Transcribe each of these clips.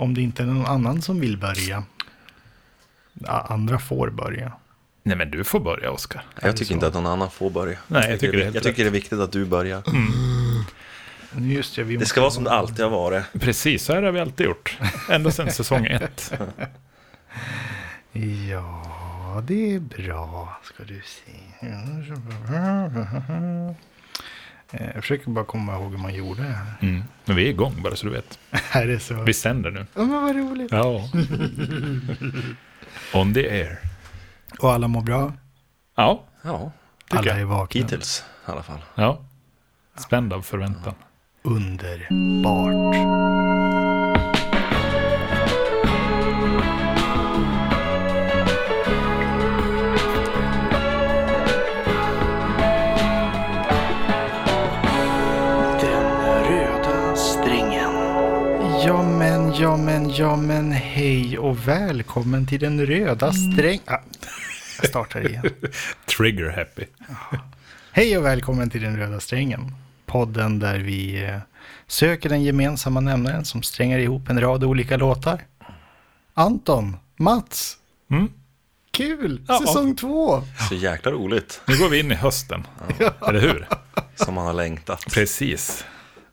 om det inte är någon annan som vill börja. Ja, andra får börja. Nej, men du får börja, Oskar. Jag tycker inte att någon annan får börja. Nej, jag tycker det är helt jag tycker det är viktigt att du börjar. Just det, vi Det ska vara som det alltid har varit. Precis, så här har vi alltid gjort. Ända sedan säsong ett. Ja, det är bra. Ska du se. Eh, Jag försöker bara komma ihåg hur man gjorde det här. Mm. Men vi är igång, bara så du vet. Är så... Vi sänder nu. Ja, men vad roligt. Ja. On the air. Och alla mår bra. Ja, Ja, Alla är vakna. hittills i alla fall. ja. Spänd av förväntan. Underbart. Men, ja men, ja hej och välkommen till den röda sträng... Ah, jag startar igen. Trigger happy. Hej och välkommen till den röda strängen. Podden där vi eh, söker den gemensamma nämnaren som strängar ihop en rad olika låtar. Anton, Mats, Mm. kul! Ja. Säsong två! Så jäkla roligt Nu går vi in i hösten. Eller hur? som man har längtat. Precis.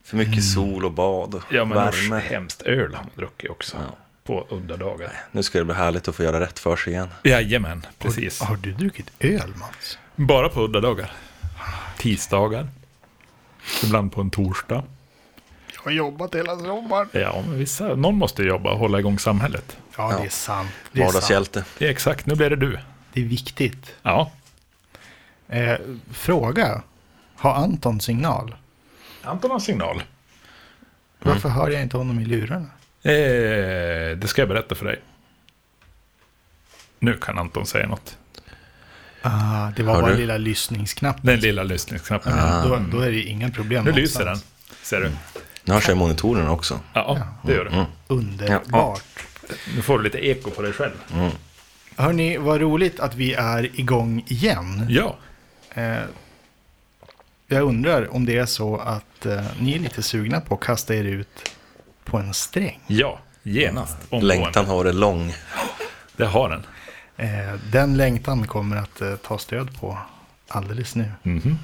För mycket sol och bad och Ja, men usch, värme. hemskt öl har man druckit också. Ja. På udda dagar. Nu ska det bli härligt att få göra rätt för sig igen. Jajamän, precis. Har du druckit öl Mats? Bara på udda dagar. Tisdagar. Ibland på en torsdag. Jag har jobbat hela sommaren. Ja, men vissa, någon måste jobba och hålla igång samhället. Ja, Ja. det är sant. Det är, sant. Vardagshjälte. Ja, exakt, nu blir det du. det är viktigt. Ja. Eh, fråga. Har Anton signal? Anton har signal. Varför hör jag inte honom i lurarna? Eh, det ska jag berätta för dig. Nu kan Anton säga något. Ah, det var Hör bara du? lilla lyssningsknappen. Den lilla lyssningsknappen. Då, då är det inga problem Nu lyser den. Ser du? Nu hörs jag i monitorerna också. Ja, det gör det. Underbart. Nu får du lite eko på dig själv. Hörni, vad roligt att vi är igång igen. Ja, Eh, jag undrar om det är så att eh, ni är lite sugna på att kasta er ut på en sträng. ja, genast. Omgående. Längtan har varit lång. Det har den. Eh, den längtan kommer att eh, ta stöd på alldeles nu. Mhm. Tell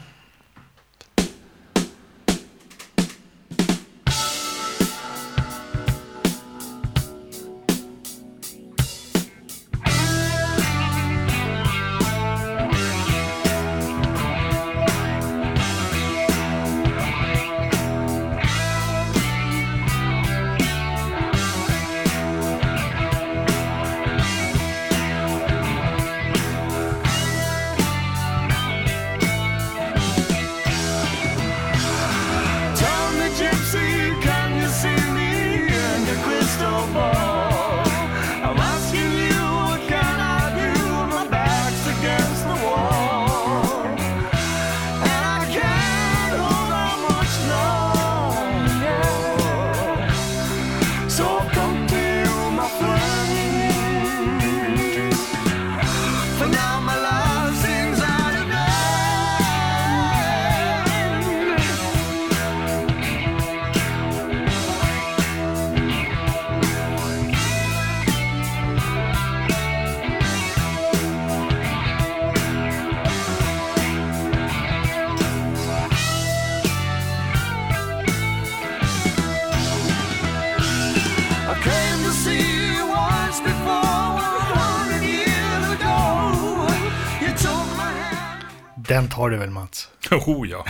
Den tar du väl Mats? Oh ja.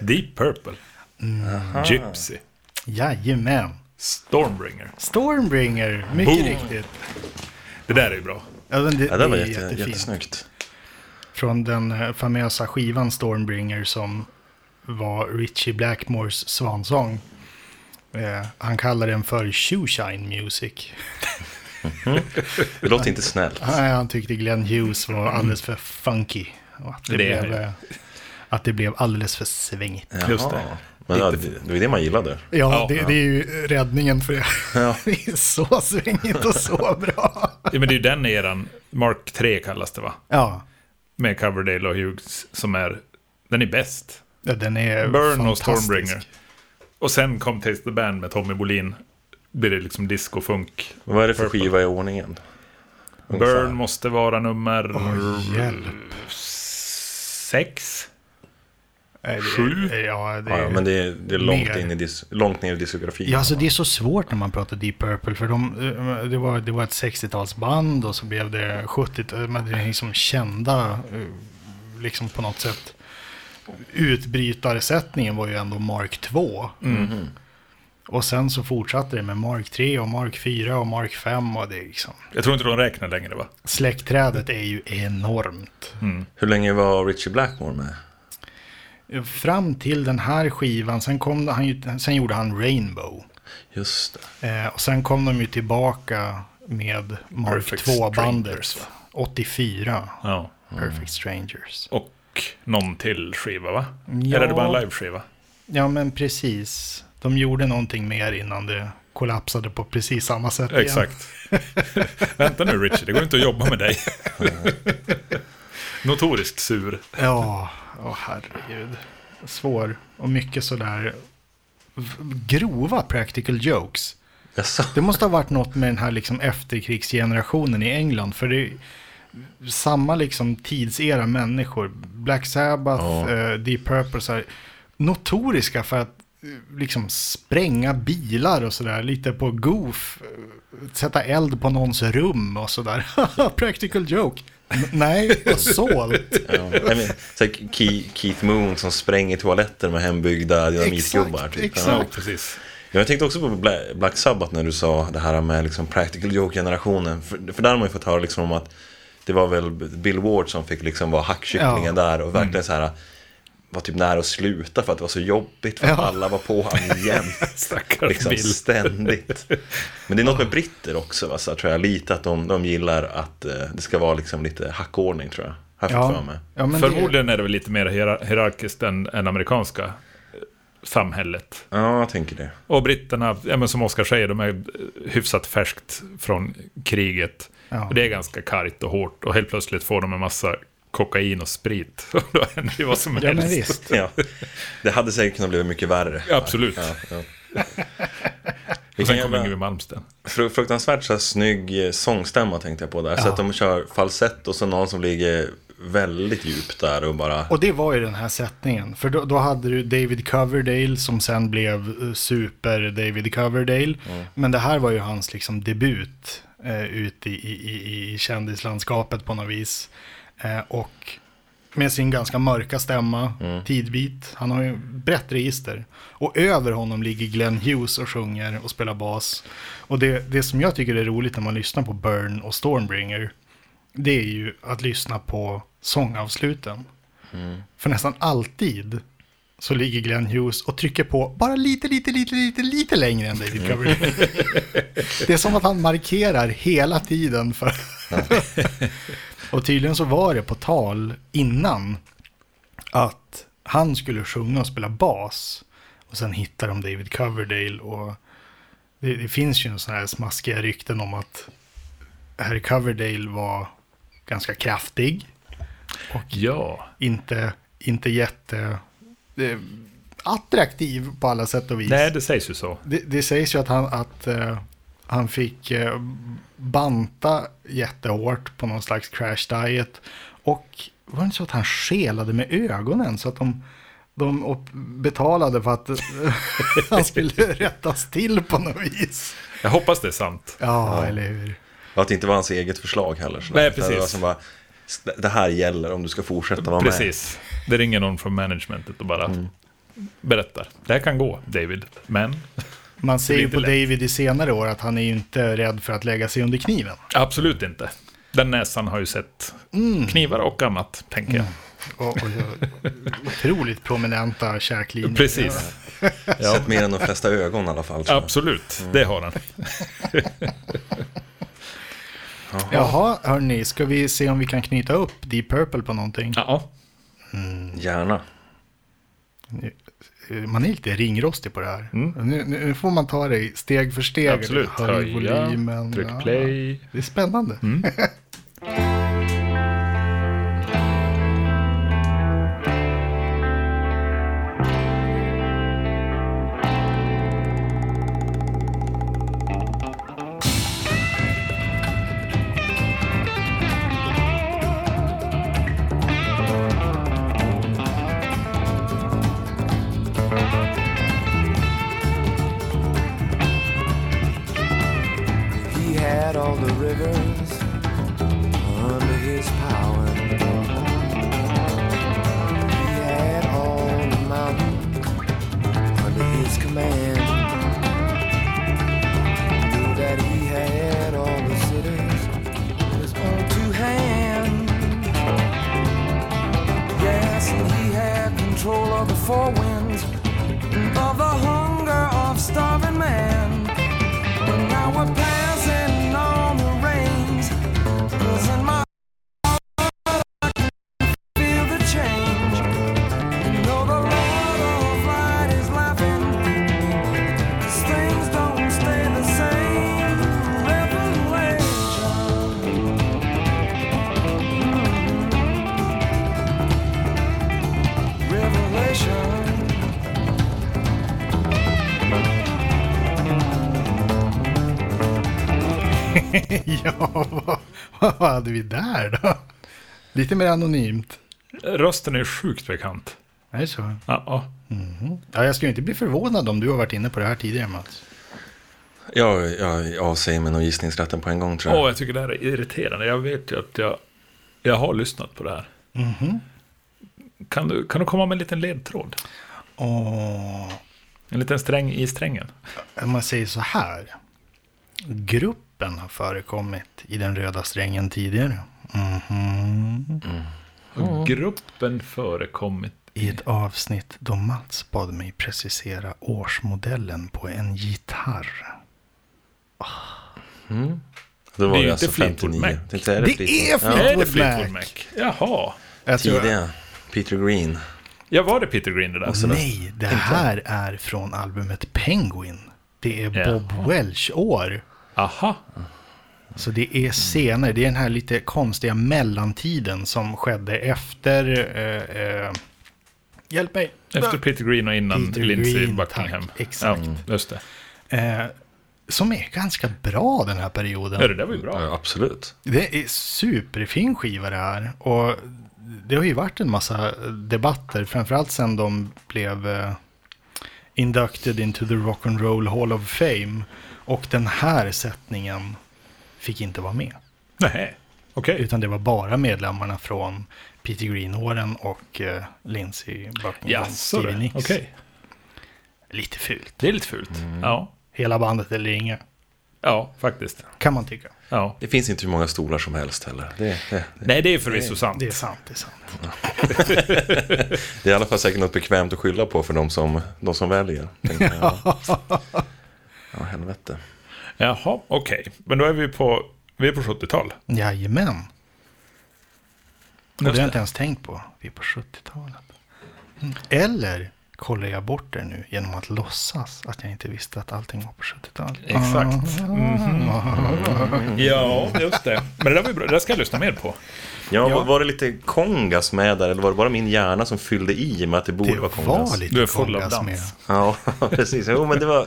Deep Purple. Gypsy. Jajamän. Stormbringer. Stormbringer, mycket Boom. riktigt. Det där är ju bra. Ja, men det, Ja, det var är jätte, jättefint. jättesnyggt. Från den eh, famösa skivan Stormbringer som var Richie Blackmores svansång. Eh, han kallar den för Shoeshine Music. Det låter inte snällt. Nej, han tyckte Glenn Hughes var alldeles för funky. Och att det, Det är blev, eh, att det blev alldeles för svängigt. Just det. Men ja, det, det var det man gillade. Ja, Ja, det, det är ju räddningen för det. Ja. Det är så svängigt och så bra. Ja, men det är ju den eran, Mark 3 kallas det va? Ja, Med Coverdale och Hughes som är, den är bäst. ja, den är Burn och. Stormbringer. Och sen kom Taste the Band med Tommy Bolin. blir det liksom disco-funk. Vad är det för Purple. skiva i ordningen? Ungefär. Burn måste vara nummer Åh, hjälp. Sex. Sju? Ja, det Ja, ja, men det är, det är långt, Mer. in i dis, långt ner i diskografin. Ja, alltså det är så svårt när man pratar Deep Purple. För de, eh, det, var, det var ett 60-talsband och så blev det 70 Men det är liksom kända, eh, liksom på något sätt. Utbrytarsättningen var ju ändå Mark 2. Och sen så fortsatte det med Mark 3 och Mark 4 och Mark 5. Och det är liksom, Jag tror inte de räknar längre va? släktträdet är ju enormt. Hur länge var Richie Blackmore med? Fram till den här skivan, sen, kom han ju, sen gjorde han Rainbow. Just det. Eh, och sen kom de ju tillbaka med Mark Perfect 2-bandet. Strangers, va? 84, Ja. Perfect Strangers. Och någon till skiva va? Ja. Eller är det bara en live-skiva? Ja, men precis. De gjorde någonting mer innan det kollapsade på precis samma sätt igen. Exakt. Vänta nu Richie, det går inte att jobba med dig. Notoriskt sur. Ja, åh herregud. Svår. Och mycket sådär grova practical jokes. Jaså? Det måste ha varit något med den här liksom efterkrigsgenerationen i England. För det är samma liksom tidsera människor. Black Sabbath, Ja. eh, Deep Purple, så här, notoriska för att liksom spränga bilar och sådär. Lite på goof. Sätta eld på någons rum och sådär. Practical joke. Nej, assault. Ja. Men, Keith Moon som spränger toaletter med hembyggda dynamitgubbar. Exakt, Typ. exakt. Ja, precis. Jag tänkte också på Bla- Black Sabbath när du sa det här med liksom practical joke-generationen. För, för där har man ju fått höra liksom om att det var väl Bill Ward som fick liksom vara hackkycklingen Ja. där och verkligen så här var typ nära att sluta för att det var så jobbigt för att Ja. alla var på honom jämt. Liksom Bill. ständigt. Men det är något med britter också, va, så tror jag. Lite att de, de gillar att eh, det ska vara liksom lite hackordning tror jag. Har jag fått för mig. ja men det, Förmodligen är det väl lite mer hierar- hierarkiskt än, än amerikanska eh, samhället. Ja, jag tänker det. Och britterna, ja, men som Oskar säger, de är eh, hyfsat färskt från kriget. Ja. Och det är ganska kargt och hårt. Och helt plötsligt får de en massa kokain och sprit. Och då händer ju vad som Ja, men helst. visst. Ja. Det hade säkert kunnat bli mycket värre. Ja, absolut. Ja, ja. Och sen kommer Yngwie Malmsteen. Fru- Fruktansvärt så här, snygg eh, sångstämma tänkte jag på där. Så att de kör falsett och så någon som ligger väldigt djupt där och bara... Och det var ju den här sättningen. För då, då hade du David Coverdale som sen blev eh, super David Coverdale. Men det här var ju hans liksom debut eh, ut i, i, i, i kändislandskapet på något vis. Eh, och med sin ganska mörka stämma, tidbit. Han har ju brett register. Och över honom ligger Glenn Hughes och sjunger och spelar bas. Och det, det som jag tycker är roligt när man lyssnar på Burn och Stormbringer, det är ju att lyssna på sångavsluten. För nästan alltid så ligger Glenn Hughes och trycker på bara lite, lite, lite, lite, lite längre än David Coverdale. det är som att han markerar hela tiden. för Och tydligen så var det på tal innan att han skulle sjunga och spela bas. Och sen hittar de David Coverdale och det, det finns ju sådana här smaskiga rykten om att Harry Coverdale var ganska kraftig. Och Ja, inte, inte jätte eh, attraktiv på alla sätt och vis. nej det sägs ju så. Det, det sägs ju att han, att, eh, han fick eh, banta jättehårt på någon slags crash diet. Och var det inte så att han skelade med ögonen så att de, de betalade för att han skulle rättas till på något vis. Jag hoppas det är sant. Ja, eller hur? Och att det inte var hans eget förslag heller. Så Nej, Det var precis. som bara, det här gäller om du ska fortsätta vara Precis. Det ringer någon från managementet och bara berättar. Det här kan gå, David. Men Man ser ju på lätt. David i senare år att han är ju inte rädd för att lägga sig under kniven. absolut inte. Den näsan har ju sett knivar och annat, tänker jag. Och, och, otroligt prominenta käklinjer. Precis. med. Ja, Sett mer än de flesta ögon i alla fall. jag. absolut. Det har han. Jaha, hörni, ska vi se om vi kan knyta upp Deep Purple på någonting? Ja. Gärna. Man är lite ringrostig på det här. Mm. Nu, nu får man ta det steg för steg. Absolut. Höj volymen. tryck Ja. play. Det är spännande. had vad, vad hade vi där då? Lite mer anonymt. Rösten är sjukt bekant. Är det så? Ja, ja. Ja, jag skulle inte bli förvånad om du har varit inne på det här tidigare, Mats. Jag, jag avsäger mig nog gissningsrätten på en gång tror Åh, jag. jag tycker det här är irriterande. Jag vet ju att jag, jag har lyssnat på det här. Kan, du, kan du komma med en liten ledtråd? Och En liten sträng i strängen? om man säger så här. Gruppen har förekommit i den röda strängen tidigare. Mhm. Har gruppen förekommit? I ett avsnitt då Mats bad mig precisera årsmodellen på en gitarr. Då var Det är det ju alltså inte Fleetwood 59. Mac. Tänkte, är Det Fleetwood? är Fleetwood är det Mac. Fleetwood Mac? Jaha. Jag Tidiga. Peter Green. Ja, var det Peter Green det där? nej, det här är från albumet Penguin. Det är. Bob Welch-år. Aha. Så det är senare, det är den här lite konstiga mellantiden som skedde efter... Eh, eh, hjälp mig! Efter Peter Green och innan Peter Lindsey Green, Buckingham. tack. Exakt. Ja, just det. Eh, som är ganska bra den här perioden. Ja, det där var ju bra. Ja, absolut. Det är superfin skiva det här. Och det har ju varit en massa debatter, framförallt sen de blev eh, inducted into the Rock and Roll Hall of Fame. Och den här sättningen fick inte vara med. Nej, okej. Utan det var bara medlemmarna från Peter Green-åren och eh, Lindsey Buckingham Jaså Stevie Nicks. okej. Lite fult. Det är lite fult. Ja. Hela bandet eller inga, ja, faktiskt. kan man tycka. Ja. Det finns inte hur många stolar som helst heller. Det, det, Nej, det är förvisso sant. Det är sant, det är sant. det är i alla fall säkert något bekvämt att skylla på för de som, de som väljer. jag. Ja, helvete. Jaha, okej. Men då är vi på, vi är på 70-tal. Jajamän. Och det har jag det. inte ens tänkt på. Vi är på 70-talet. Mm. Eller kollar jag bort det nu genom att låtsas att jag inte visste att allting var på 70-talet. Exakt. Mhm. Ja, just det. Men det där var. Det där ska jag lyssna mer på. Ja, Ja. var det lite kongas med där eller var det bara min hjärna som fyllde i med att det borde Det vara var kongas? lite Du är full av kongas dans. med. Ja, precis. Jo, men det var...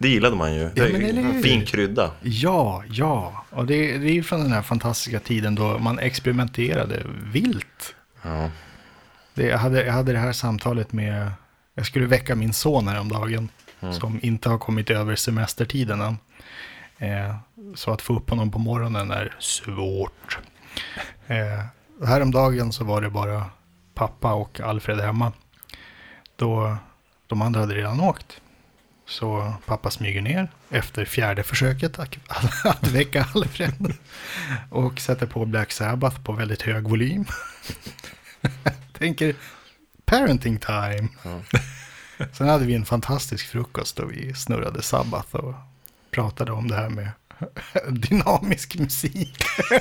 Det gillade man ju. Ja, hur? fin krydda. Ja, ja. Och det, det är ju från den här fantastiska tiden då man experimenterade vilt. Ja. Det, jag, hade, jag hade det här samtalet med, jag skulle väcka min son häromdagen, som inte har kommit över semestertiden än. Eh, så att få upp honom på morgonen är svårt. Eh, häromdagen så var det bara pappa och Alfred hemma. Då de andra hade redan åkt. Så pappa smyger ner efter fjärde försöket att, väcka Alfred. Och sätter på Black Sabbath på väldigt hög volym. Tänker parenting time. Sen hade vi en fantastisk frukost då vi snurrade Sabbath och pratade om det här med dynamisk musik.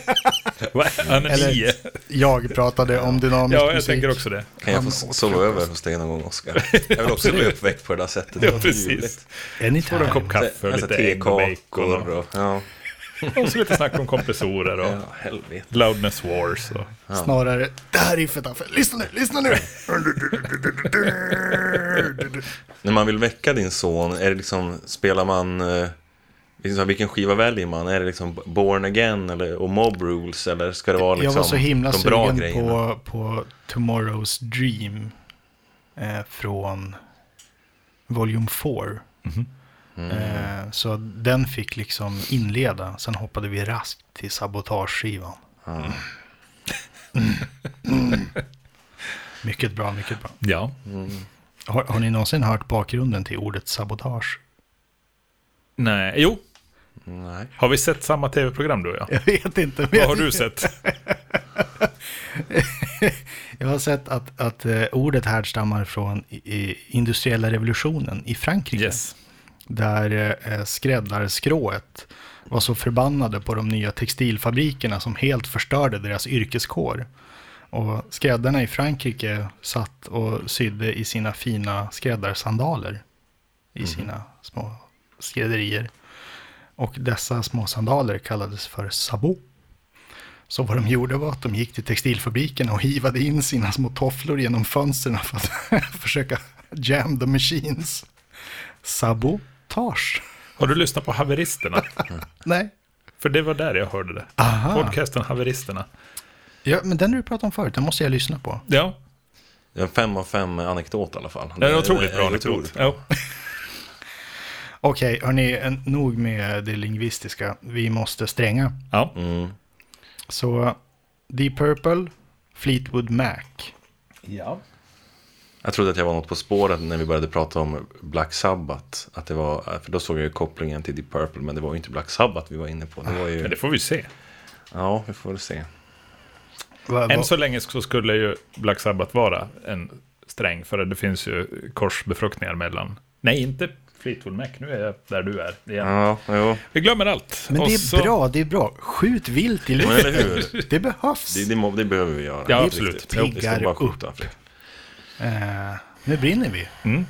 Är Eller-. Jag pratade om dynamisk Ja, jag musik. tänker också det. Kan jag få Ja, sova över hos dig någon gång, Oskar? Jag vill också bli uppväckt på det där sättet. Ja, precis. Anytime. Får du en kopp kaffe och Alltså, lite ägg och bacon. och... Ja, Och så lite snack om kompressorer och ja loudness wars. Och... Snarare, det här riffet Affe, lyssna nu, lyssna nu. När man vill väcka din son, är det liksom, spelar man... Liksom, vilken skiva väljer man? Är det liksom Born Again eller, och Mob Rules? Eller ska det vara liksom jag var så himla de bra sugen grejerna? på, på Tomorrow's Dream eh, från Volume 4. Eh, så den fick liksom inleda. Sen hoppade vi raskt till sabotageskivan. Mm. Mm. Mycket bra, mycket bra. Ja. Har, har ni någonsin hört bakgrunden till ordet sabotage? Nej, jo. Nej. Har vi sett samma tv-program du och jag? Jag vet inte. Vad jag- har du sett? Jag har sett att, att eh, ordet härstammar från industriella revolutionen i Frankrike. Yes. Där eh, skräddarskrået var så förbannade på de nya textilfabrikerna som helt förstörde deras yrkeskår. Och skräddarna i Frankrike satt och sydde i sina fina skräddarsandaler i sina små skrädderier. Och dessa små sandaler kallades för sabot. Så vad de gjorde var att de gick till textilfabriken och hivade in sina små tofflor genom fönstren för att försöka jam the machines. Sabotage. Har du lyssnat på Haveristerna? Nej. För det var där jag hörde det. Aha. Podcasten Haveristerna. Ja, men den du pratade om förut, den måste jag lyssna på. Ja, Det är en fem av fem anekdot i alla fall. det är en otroligt bra anekdot. otroligt. Ja. Okej, hörni, en- nog med det lingvistiska. Vi måste stränga. ja. Mm. Så Deep Purple, Fleetwood Mac. ja. Jag trodde att jag var något på spåret när vi började prata om Black Sabbath. Att det var, för då såg jag ju kopplingen till Deep Purple, men det var ju inte Black Sabbath vi var inne på. Det var Men ju, det får vi se. ja, vi får väl se. Va, va, Än så länge så skulle ju Black Sabbath vara en sträng, för det finns ju korsbefruktningar mellan... Nej, inte Fleetwood Mac, nu är jag där du är igen. Ja, jo. Vi glömmer allt. men det är så- bra, det är bra. Skjut vilt i luften. Det behövs. Det, det, må- det behöver vi göra. Ja, Det absolut. Vi ska piggar bara upp. Eh, nu brinner vi. Mm.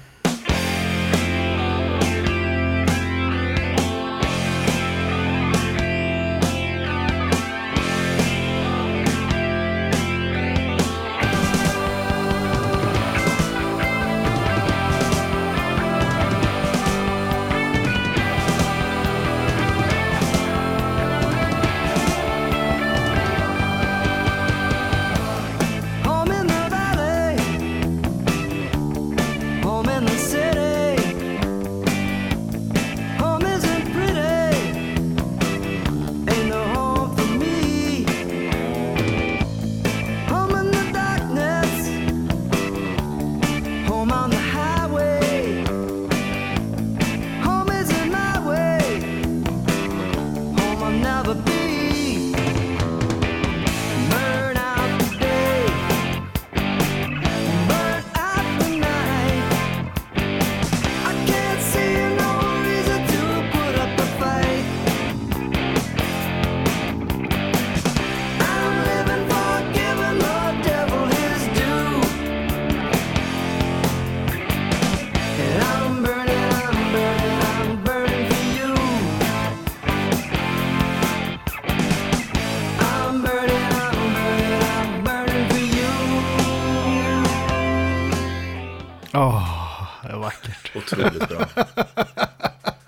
Otroligt bra.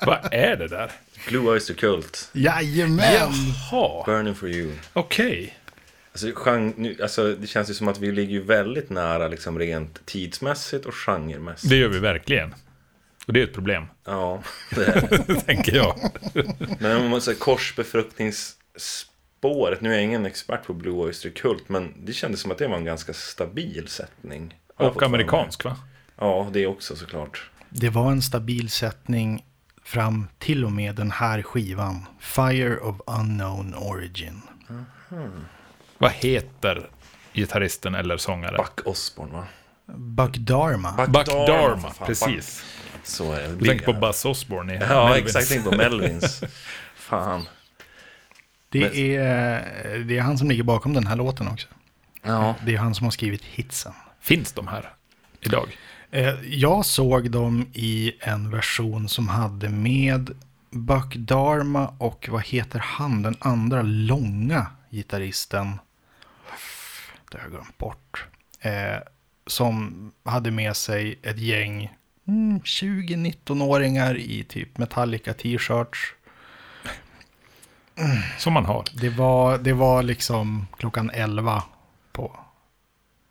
Vad är det där? Blue Oyster Cult, Jajamän! Jaha, Burning for you. okej. Alltså, gen- nu, alltså, det känns ju som att vi ligger ju väldigt nära liksom, rent tidsmässigt och genremässigt. Det gör vi verkligen. Och det är ett problem, Ja, det är det. tänker jag. Men om man säger korsbefruktningsspåret, nu är jag ingen expert på Blue Oyster Cult, men det kändes som att det var en ganska stabil sättning. Och amerikansk, va? Ja, det också såklart. Det var en stabil sättning fram till och med den här skivan. Fire of Unknown Origin. Vad heter gitarristen eller sångaren? Buck Osborne, va? Buck Dharma. Buck Buck Dharma, Dharma, för fan. precis. Så är det. Du tänker på Buzz Osborne i Ja, Melvins. exakt. Tänk på Melvins. Fan. Det är, det är han som ligger bakom den här låten också. Ja. Det är han som har skrivit hitsen. Finns de här idag? Eh, Jag såg dem i en version som hade med Buck Dharma och vad heter han, den andra långa gitarristen. Det har jag glömt bort. Eh, som hade med sig ett gäng mm, 20-19-åringar i typ Metallica t-shirts. Som man har. Det var, det var liksom klockan 11 på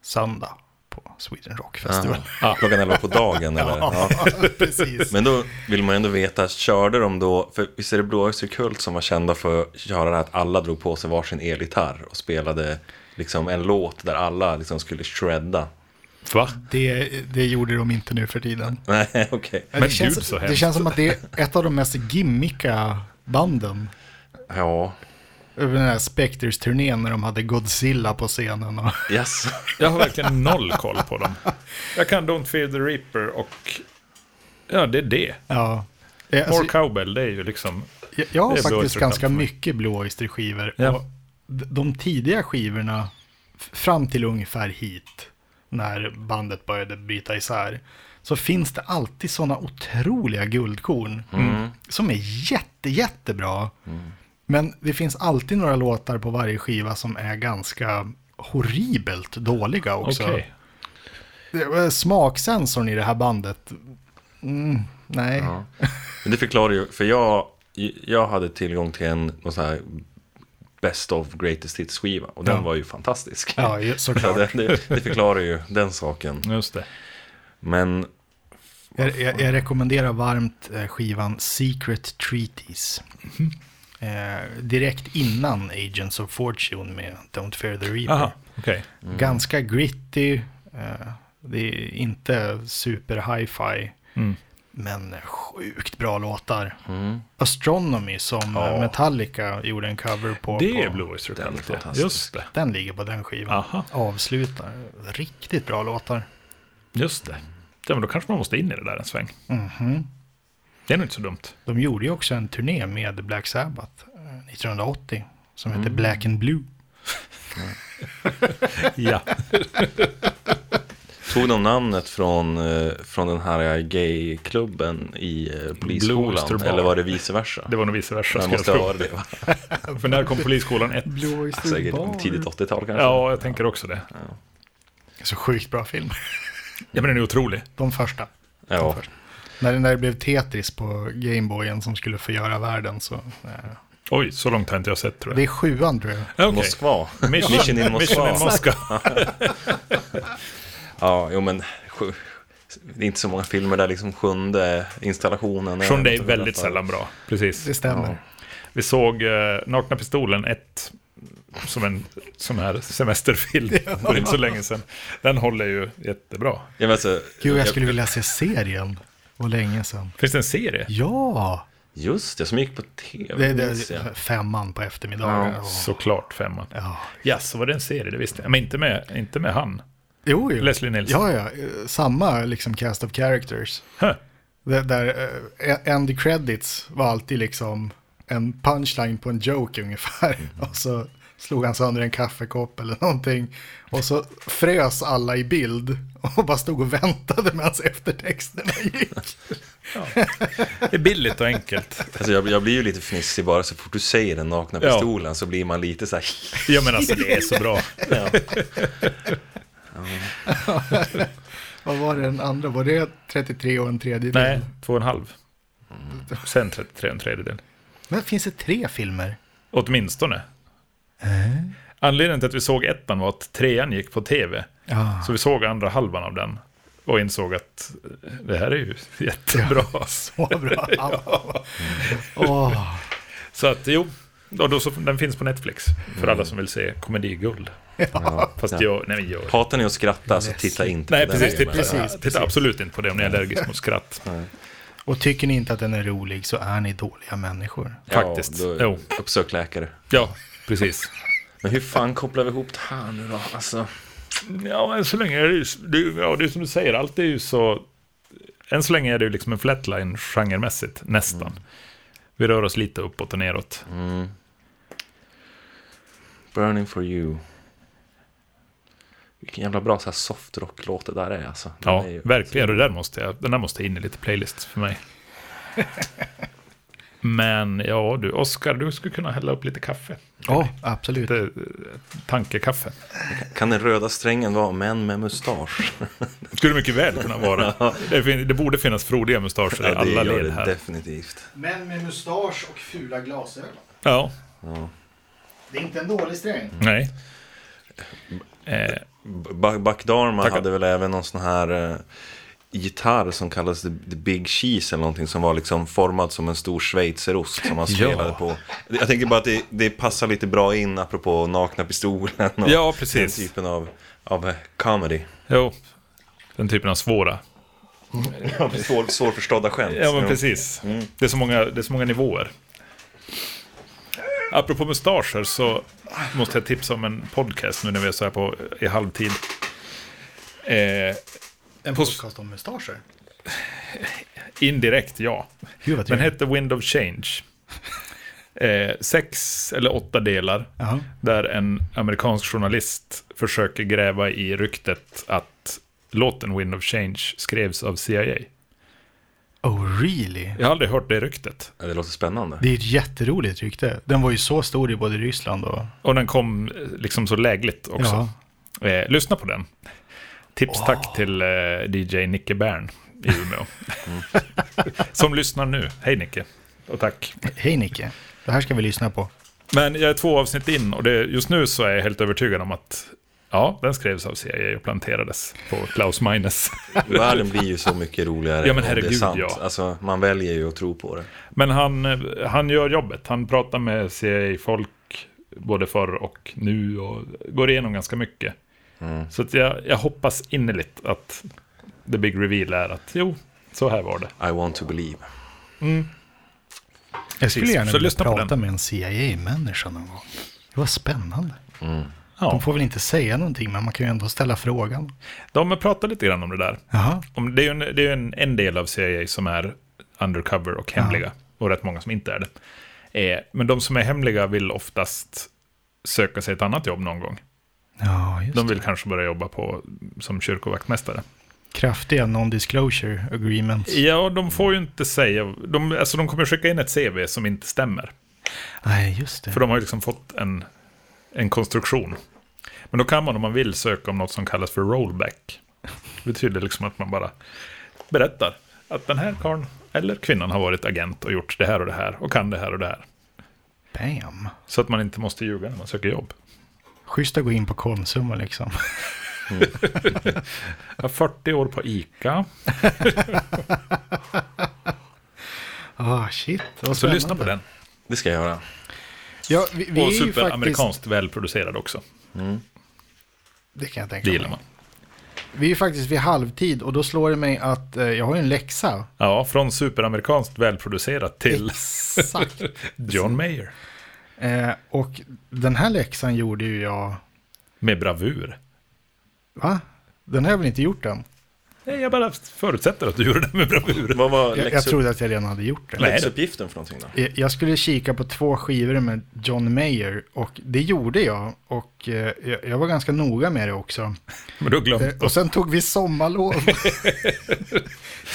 söndag på Sweden Rock Festival. Ja. Klockan 11 på dagen eller? Ja. precis. Men då vill man ju ändå veta, körde de då, för visst är det Blå Oyster Cult som var kända för att köra det här att alla drog på sig varsin elgitarr och spelade liksom en låt där alla liksom skulle shredda. Va? Det, det gjorde de inte nu för tiden. Nej, okej. Men Men det, känns, gud, så det känns som att det är ett av de mest gimmicka banden. Ja, den här Spectres-turnén när de hade Godzilla på scenen. Och, yes. Jag har verkligen noll koll på dem. Jag kan Don't Fear the Reaper och... Ja, det är det. ja. Eh, More Alltså, Cowbell, det är ju liksom... jag, jag har faktiskt ganska mycket Blue Oyster-skivor. Ja. De tidiga skivorna, fram till ungefär hit, när bandet började bryta isär, så finns det alltid sådana otroliga guldkorn. Som är jätte, jättebra. Men det finns alltid några låtar på varje skiva som är ganska horribelt dåliga också. Var Smaksensorn i det här bandet, mm, nej. Ja. Men det förklarar ju, för jag, jag hade tillgång till en någon sån här Best of Greatest Hits skiva och den Ja. var ju fantastisk. Ja, såklart. det, det, det förklarar ju den saken. Just det. Men Jag, jag, jag rekommenderar varmt eh, skivan Secret Treaties. Eh, direkt innan Agents of Fortune med Don't Fear the Reaper. Aha, okej. Ganska gritty. Eh, det är inte super hi-fi. Mm. Men sjukt bra låtar. mm, Astronomy som Ja. Metallica gjorde en cover på. Det på, är Blue Oyster Cult. Just det. Den ligger på den skivan. Aha, Avslutar. Riktigt bra låtar. just det. Ja, men då kanske man måste in i det där en sväng. Mhm. Det är nog inte så dumt. De gjorde ju också en turné med Black Sabbath eh, 1980 som heter Black and Blue. Ja. tog de namnet från, eh, från den här gayklubben i eh, polisskolan? Eller var det vice versa? Det var nog vice versa, jag måste varit det va? För när kom Polisskolan 1? Blue Oyster Säkert tidigt 80-tal kanske? Ja, jag tänker också det. Så sjukt bra film. Ja, men den är otrolig. De första. Ja, När, när det blev Tetris på Gameboyen som skulle förgöra världen så. Eh, Oj, så långt har inte jag sett tror det jag. är sjuan tror jag. Ja, okej. Moskva. Mission, Mission in Mission in Moskva. Moskva. Ja, jo men sju, det är inte så många filmer där liksom sjunde installationen Från det är inte väldigt för- sällan bra. Precis. Det stämmer. Vi såg uh, Nakna Pistolen 1 som en sån här semesterfilm för inte så länge sedan. Den håller ju jättebra. Ja, men alltså, Gud, jag skulle vilja se serien. Och länge sedan. Finns det en serie? Ja! Just det, som gick på tv. Det, det, femman på eftermiddagen. Ja, och- Såklart femman. ja. Ja, så var det en serie, det visste jag. Men inte med, inte med han. Jo, jo. Leslie Nielsen. Ja, ja. eh, Samma liksom cast of characters. Huh. Det, där uh, end credits var alltid liksom en punchline på en joke ungefär. Och så slog han sönder en kaffekopp eller någonting. Och så frös alla i bild och bara stod och väntade medan eftertexterna gick. Det är billigt och enkelt. Alltså, jag, jag blir ju lite fnissig bara så fort du säger den nakna Ja. pistolen så blir man lite så här. Ja, men alltså det är så bra. Ja. Vad var det den andra? Var det 33 och en tredjedel? Nej, två och en halv. Sen 33 och en tredjedel. Men finns det tre filmer? Åtminstone. Anledningen till att vi såg ettan var att trean gick på tv. Ja. Så vi såg andra halvan av den. Och insåg att eh, det här är ju jättebra. Så bra. Ja. Åh. Så att jo, och då så, den finns på Netflix. För alla som vill se komediguld. Ja. Fast Ja. jag, nej jag... Hatar ni att skratta så titta inte Nej, på precis. den. Titta, precis, titta precis. absolut inte på det om ni är allergisk mot skratt. Och tycker ni inte att den är rolig så är ni dåliga människor. Faktiskt. Ja, då, uppsök läkare. Ja, precis. Men hur fan kopplar vi ihop det här nu då? Alltså, Ja, men så länge är det ju, det, ja, det är som du säger, allt är ju så... Än så länge är det ju liksom en flatline genremässigt, nästan. Vi rör oss lite uppåt och neråt. mm. Burning for you. Vilken jävla bra så här soft rock-låt det där är alltså. Den Ja, är ju- verkligen. Det där måste jag, den där måste in i lite playlist för mig. Men ja, du, Oskar, du skulle kunna hälla upp lite kaffe. Ja, absolut. Lite eh, tankekaffe. Kan den röda strängen vara män med mustasch? Skulle mycket väl kunna vara. Det, fin- det borde finnas frodiga mustascher i Ja, det alla led det här. definitivt. Män med mustasch och fula glasögon. Ja, Det är inte en dålig sträng. nej. Eh, Buck Dharma Tackar. hade väl även någon sån här eh, gitarr som kallades the, Big Cheese eller någonting som var liksom formad som en stor schweizerost som Ja. spelade på. Jag tänker bara att det, det passar lite bra in apropå nakna pistolen och Ja, den precis. typen av, av eh, comedy. jo, den typen av svåra. Svår, svårförstådda skämt. Ja, men precis. Det, är så många, det är så många nivåer. Apropå mustascher så måste jag tipsa om en podcast nu när vi är så här på i halvtid. Eh, En På- podcast om mustascher. indirekt, ja. Gud Den hette Wind of Change. Eh, sex eller åtta delar. Jaha. Där en amerikansk journalist försöker gräva i ryktet att låten Wind of Change skrevs av CIA. Oh really? Jag har aldrig hört det ryktet. Det låter spännande. Det är ett jätteroligt rykte. Den var ju så stor i både Ryssland och... Och den kom eh, liksom så lägligt också. Eh, lyssna på den. Tips tack till eh, DJ Nicke Bern i Umeå. Som lyssnar nu. Hej Nicke. Och tack. Hej Nicke, det här ska vi lyssna på. Men jag är två avsnitt in och det, just nu så är jag helt övertygad om att ja, den skrevs av CIA och planterades på Klaus Meines. Världen blir ju så mycket roligare Ja, men om det är herregud, sant. ja. Alltså, man väljer ju att tro på det. Men han, han gör jobbet. Han pratar med CIA-folk både förr och nu och går igenom ganska mycket. Mm. Så att jag, jag hoppas innerligt att the big reveal är att jo, så här var det. I want to believe. Jag skulle gärna vilja prata med en CIA-människa någon gång. Det var spännande. Mm. Ja, De får väl inte säga någonting, men man kan ju ändå ställa frågan. de pratar lite grann om det där. Om, det är ju en, det är ju en, en del av CIA som är undercover och hemliga. Och rätt många som inte är det. Eh, men de som är hemliga vill oftast söka sig ett annat jobb någon gång. Ja just De det. vill kanske börja jobba på, som kyrkovaktmästare. Kraftiga non-disclosure agreements. Ja, de får ju inte säga... De, alltså de kommer skicka in ett CV som inte stämmer. Nej, just det. För de har ju liksom fått en, en konstruktion. Men då kan man om man vill söka om något som kallas för rollback. Det betyder liksom att man bara berättar att den här karln eller kvinnan har varit agent och gjort det här och det här och kan det här och det här. Bam. Så att man inte måste ljuga när man söker jobb. Schysst att gå in på Konsum och liksom. Jag har 40 år på ICA. Ah, shit. Vad Så lyssna på den. Det ska jag göra. Ja, vi, vi Och ju faktiskt... superamerikanskt välproducerad också. Det kan jag tänka Det mig. gillar man. Vi är faktiskt vid halvtid och då slår det mig att eh, jag har ju en läxa. Ja, från superamerikanskt välproducerat till Exakt. John Mayer. Eh, och den här läxan gjorde ju jag... Med bravur. Va? Den har jag väl inte gjort än? Nej, jag bara förutsätter att du gjorde det med bravur. Vad var Jag, jag trodde att jag redan hade gjort det. Läxuppgiften för någonting då? Jag- Jag skulle kika på två skivor med John Mayer och det gjorde jag. Och eh, jag, var ganska noga med det också. Men du har glömt Eh, och sen tog vi sommarlov.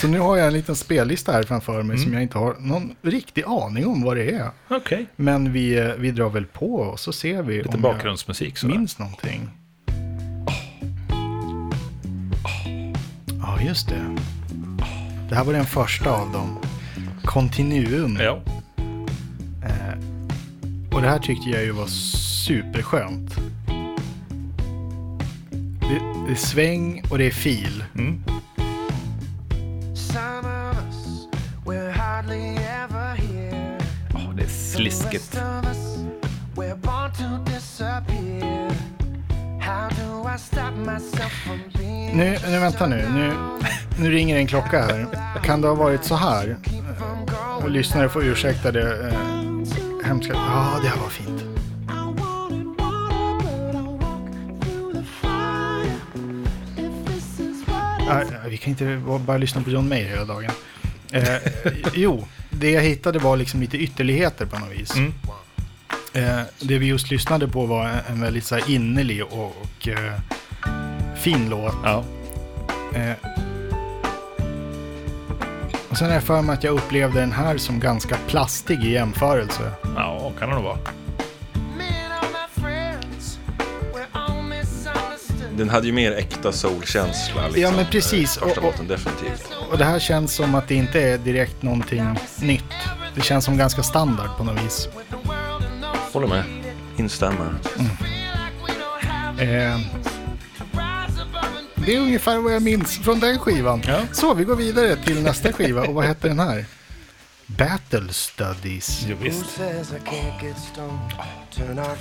Så nu har jag en liten spellista här framför mig som jag inte har någon riktig aning om vad det är. Okej. Men vi, eh, vi drar väl på och så ser vi Lite om bakgrundsmusik jag sådär. minns någonting. Ja, just det. Det här var den första av dem. Continuum. Ja. Eh, och det här tyckte jag ju var superskönt. Det, det är sväng och det är fil. Mm. Some of us, we're hardly ever here. Ja, det är The nu, nu vänta nu. nu. Nu ringer en klocka här. Kan det ha varit så här? Och lyssnare får ursäkta det eh, hemska. Ja, det här var fint. Ah, vi kan inte bara lyssna på John Mayer hela dagen. Eh, jo, det jag hittade var liksom lite ytterligheter på något vis. Mm. Eh, det vi just lyssnade på var en, väldigt så här innerlig och, och eh, fin låt. Ja. Eh, och sen är jag för mig att jag upplevde den här som ganska plastig i jämförelse. ja, kan det nog vara. Den hade ju mer äkta soulkänsla. Liksom, Ja, men precis. eh, Första Och- och- låten, definitivt. Och det här känns som att det inte är direkt någonting nytt. Det känns som ganska standard på något vis. Håller med. Instämmer. Eh, Eh, det är ungefär vad jag minns från den skivan. Ja. Så, vi går vidare till nästa skiva. Och vad heter den här? Battle Studies. Jo, visst.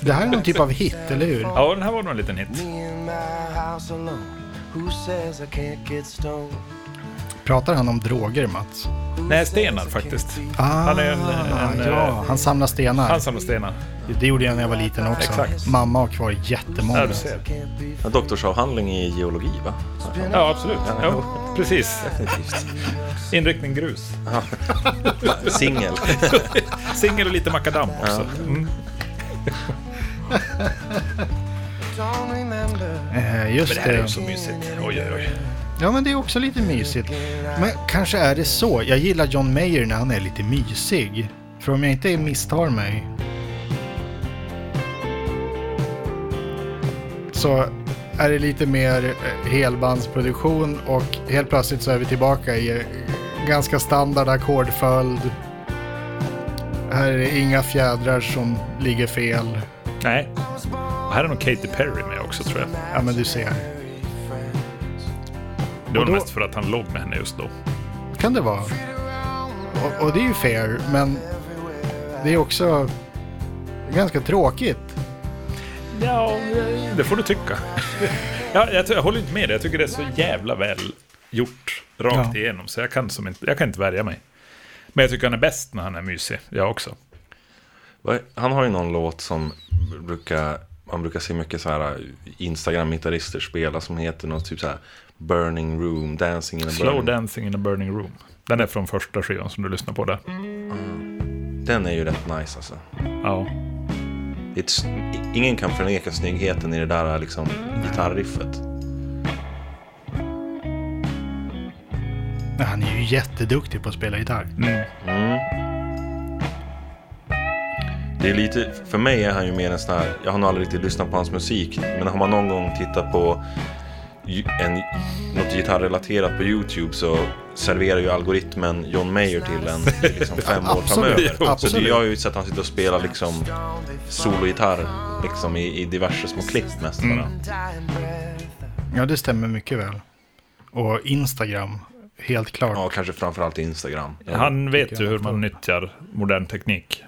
Det här är någon typ av hit, eller hur? Ja, den här var nog en liten hit. Pratar han om droger, Mats? Nej, stenar faktiskt. Ah, Han är en- en, ja, eh, han samlar stenar. Han samlar stenar. Det gjorde jag när jag var liten också. Exakt. Mamma har kvar jättemånga. Ja, du ser. Can't be En doktorsavhandling i geologi, va? Ja, absolut. Ja, precis. Definitivt. Inriktning grus. Singel. Singel och lite makadam också. Mm. Eh, just Men det här är ju så mysigt. Oj, oj, oj. Ja, men det är också lite mysigt. Men kanske är det så. Jag gillar John Mayer när han är lite mysig. För om jag inte misstar mig. Så är det lite mer eh, helbandsproduktion och helt plötsligt så är vi tillbaka i eh, ganska standard ackordföljd. Här är det inga fjädrar som ligger fel. Nej. Och här är nog Katy Perry med också tror jag. Ja, men du ser. Det var då- mest för att han låg med henne just då. kan det vara. Och, och det är ju fair, men det är också ganska tråkigt. Ja, det får du tycka. ja, jag, jag håller inte med dig. Jag tycker det är så jävla väl gjort rakt Ja. igenom. Så jag kan, som inte, jag kan inte värja mig. Men jag tycker han är bäst när han är mysig. Jag också. Han har ju någon låt som brukar, man brukar se mycket så här Instagram-gitarrister spela som heter något typ så här Burning Room, Dancing in a Slow Burning. Dancing in a Burning Room. Den är från första skivan som du lyssnar på där. Den är ju rätt nice alltså. Ja. Det är ett s- ingen kan förneka snyggheten i det där liksom gitarriffet. Men han är ju jätteduktig på att spela gitarr. Mm. Det är lite, för mig är han ju mer en sån här, jag har nog aldrig riktigt lyssnat på hans musik, men har man någon gång tittat på en, något gitarrrelaterat på YouTube så serverar ju algoritmen John Mayer till en i liksom fem år framöver. Så absolut. det, jag har ju sett att han sitter och spelar liksom sologitarr liksom i, i diverse små klipp mest bara. Breath. Ja, det stämmer mycket väl. Och Instagram, helt klart. Ja, kanske framförallt Instagram. Han vet ju hur man nyttjar modern teknik.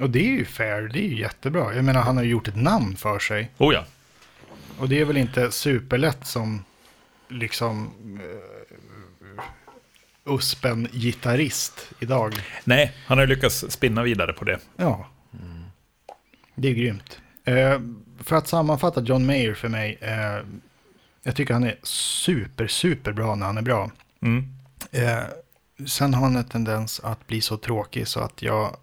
Och det är ju fair, det är ju jättebra. Jag menar, han har ju gjort ett namn för sig. Oh ja. Och det är väl inte superlätt som liksom uh, uspen gitarrist idag. Nej, han har lyckats spinna vidare på det. Ja. Det är grymt. Eh, för att sammanfatta John Mayer för mig. Eh, jag tycker han är super, super bra när han är bra. Mm. Eh, sen har han en tendens att bli så tråkig så att jag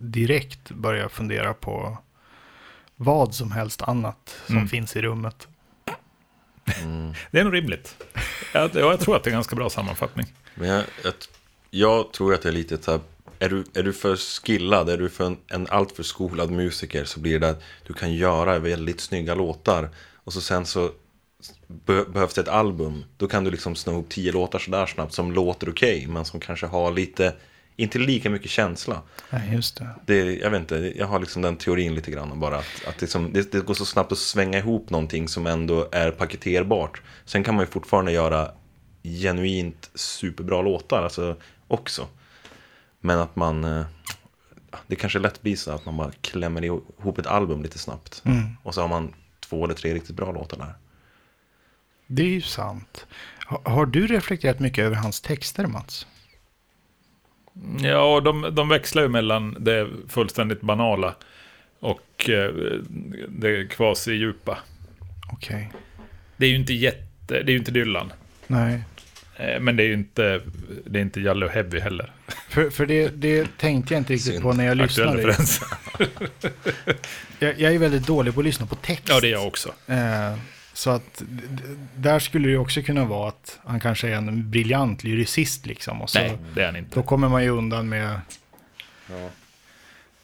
direkt börjar fundera på vad som helst annat som Mm. finns i rummet. Det är nog rimligt. Jag, ja, jag tror att det är en ganska bra sammanfattning. Men jag, jag, jag tror att det är lite så här, är du, är du för skillad, är du för en, en alltför skolad musiker så blir det att du kan göra väldigt snygga låtar och så sen så be, behövs det ett album. Då kan du liksom sno ihop tio låtar sådär snabbt som låter okej men som kanske har lite, inte lika mycket känsla. Nej, just det. Det, jag vet inte, jag har liksom den teorin lite grann bara att, att liksom, det, det går så snabbt att svänga ihop någonting som ändå är paketerbart. Sen kan man ju fortfarande göra genuint superbra låtar alltså, också. Men att man, eh, det kanske lätt blir så att man bara klämmer ihop ett album lite snabbt. Och så har man två eller tre riktigt bra låtar där. Det är ju sant. Ha, har du reflekterat mycket över hans texter, Mats? Ja, och de, de växlar ju mellan det fullständigt banala och eh, det kvasi-djupa. Okej. Det är ju inte jätte... Det är ju inte Dylan. Nej. Eh, Men det är ju inte, det är inte Jalle och Heavy heller. För, för det, det tänkte jag inte riktigt Synd. på när jag Aktuell lyssnade. referens. Jag, jag är väldigt dålig på att lyssna på text. Ja, det är jag också. Eh, så att där skulle det också kunna vara att han kanske är en briljant lyricist liksom. Och så, Nej, det är han inte. Då kommer man ju undan med...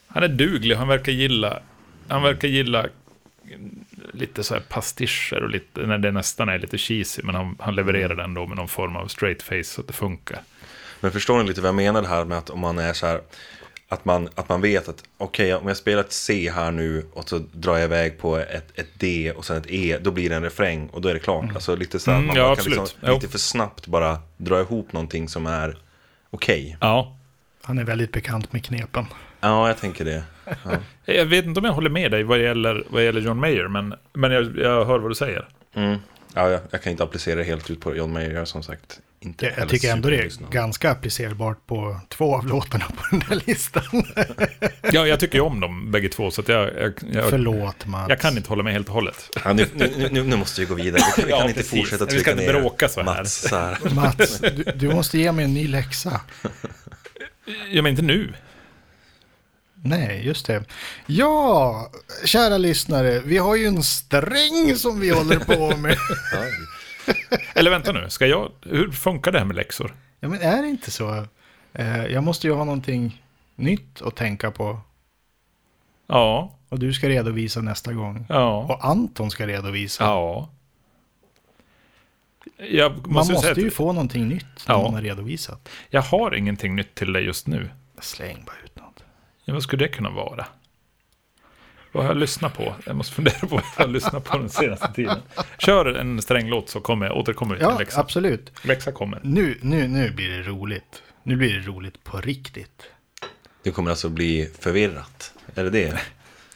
Han är duglig, han verkar gilla... Han verkar gilla lite så här pastischer och lite, när det nästan är lite cheesy, men han, han levererar den då med någon form av straight face så att det funkar. Men förstår ni lite vad jag menar här med att om man är så här Att man, att man vet att okej, om jag spelar ett C här nu och så drar jag iväg på ett, ett D och sen ett E, då blir det en refräng och då är det klart. Alltså lite så här, Mm, man ja, kan liksom, lite för snabbt bara dra ihop någonting som är okej. Ja. Han är väldigt bekant med knepen. Ja, jag tänker det. Ja. Jag vet inte om jag håller med dig vad gäller, vad gäller John Mayer, men, men jag, jag hör vad du säger. Mm. Ja, jag, jag kan inte applicera det helt ut på John Mayer, som sagt inte Jag, jag tycker ändå det är ganska applicerbart på två av låtarna på den där listan. Ja, jag tycker ju om dem bägge två, så att jag, jag, jag, Förlåt Mats. jag kan inte hålla med helt och hållet. Ja, nu, nu, nu, nu måste vi gå vidare. Vi kan, vi kan Ja, inte precis. fortsätta Vi ska trycka inte ner bråka så här. Mats så här. Mats, du, du måste ge mig en ny läxa. Ja, men inte nu. Nej, just det. Ja, kära lyssnare, vi har ju en sträng som vi håller på med. Eller vänta nu, ska jag, hur funkar det här med läxor? Ja, men är det inte så? Eh, jag måste ju ha någonting nytt att tänka på. Ja, Och du ska redovisa nästa gång. ja, Och Anton ska redovisa. ja. Måste, Man ju måste ju att få någonting nytt när Ja. man har redovisat. jag har ingenting nytt till dig just nu. Släng bara ut något. Ja, vad skulle det kunna vara? Vad har jag lyssnat på? Jag måste fundera på vad jag har lyssnat på den senaste tiden. Kör en stränglåt så kommer jag, återkommer vi till Ja, läxa. absolut. Läxa kommer. Nu, nu, nu blir det roligt. Nu blir det roligt på riktigt. Det kommer alltså bli förvirrat. Är det det?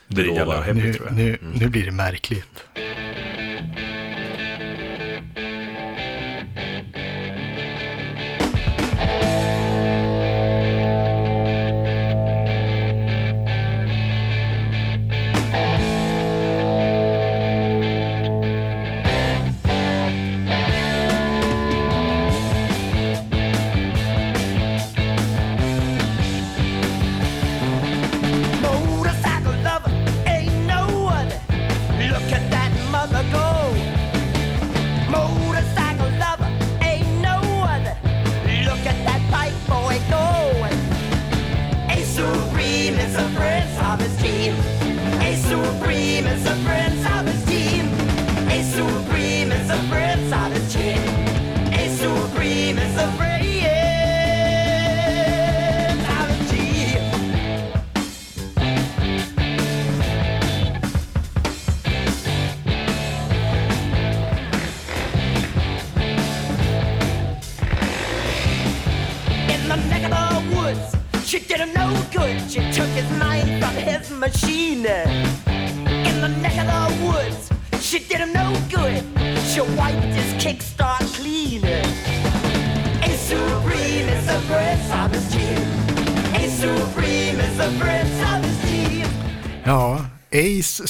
Det är jävla Nu, häftigt tror jag. nu, nu blir det märkligt.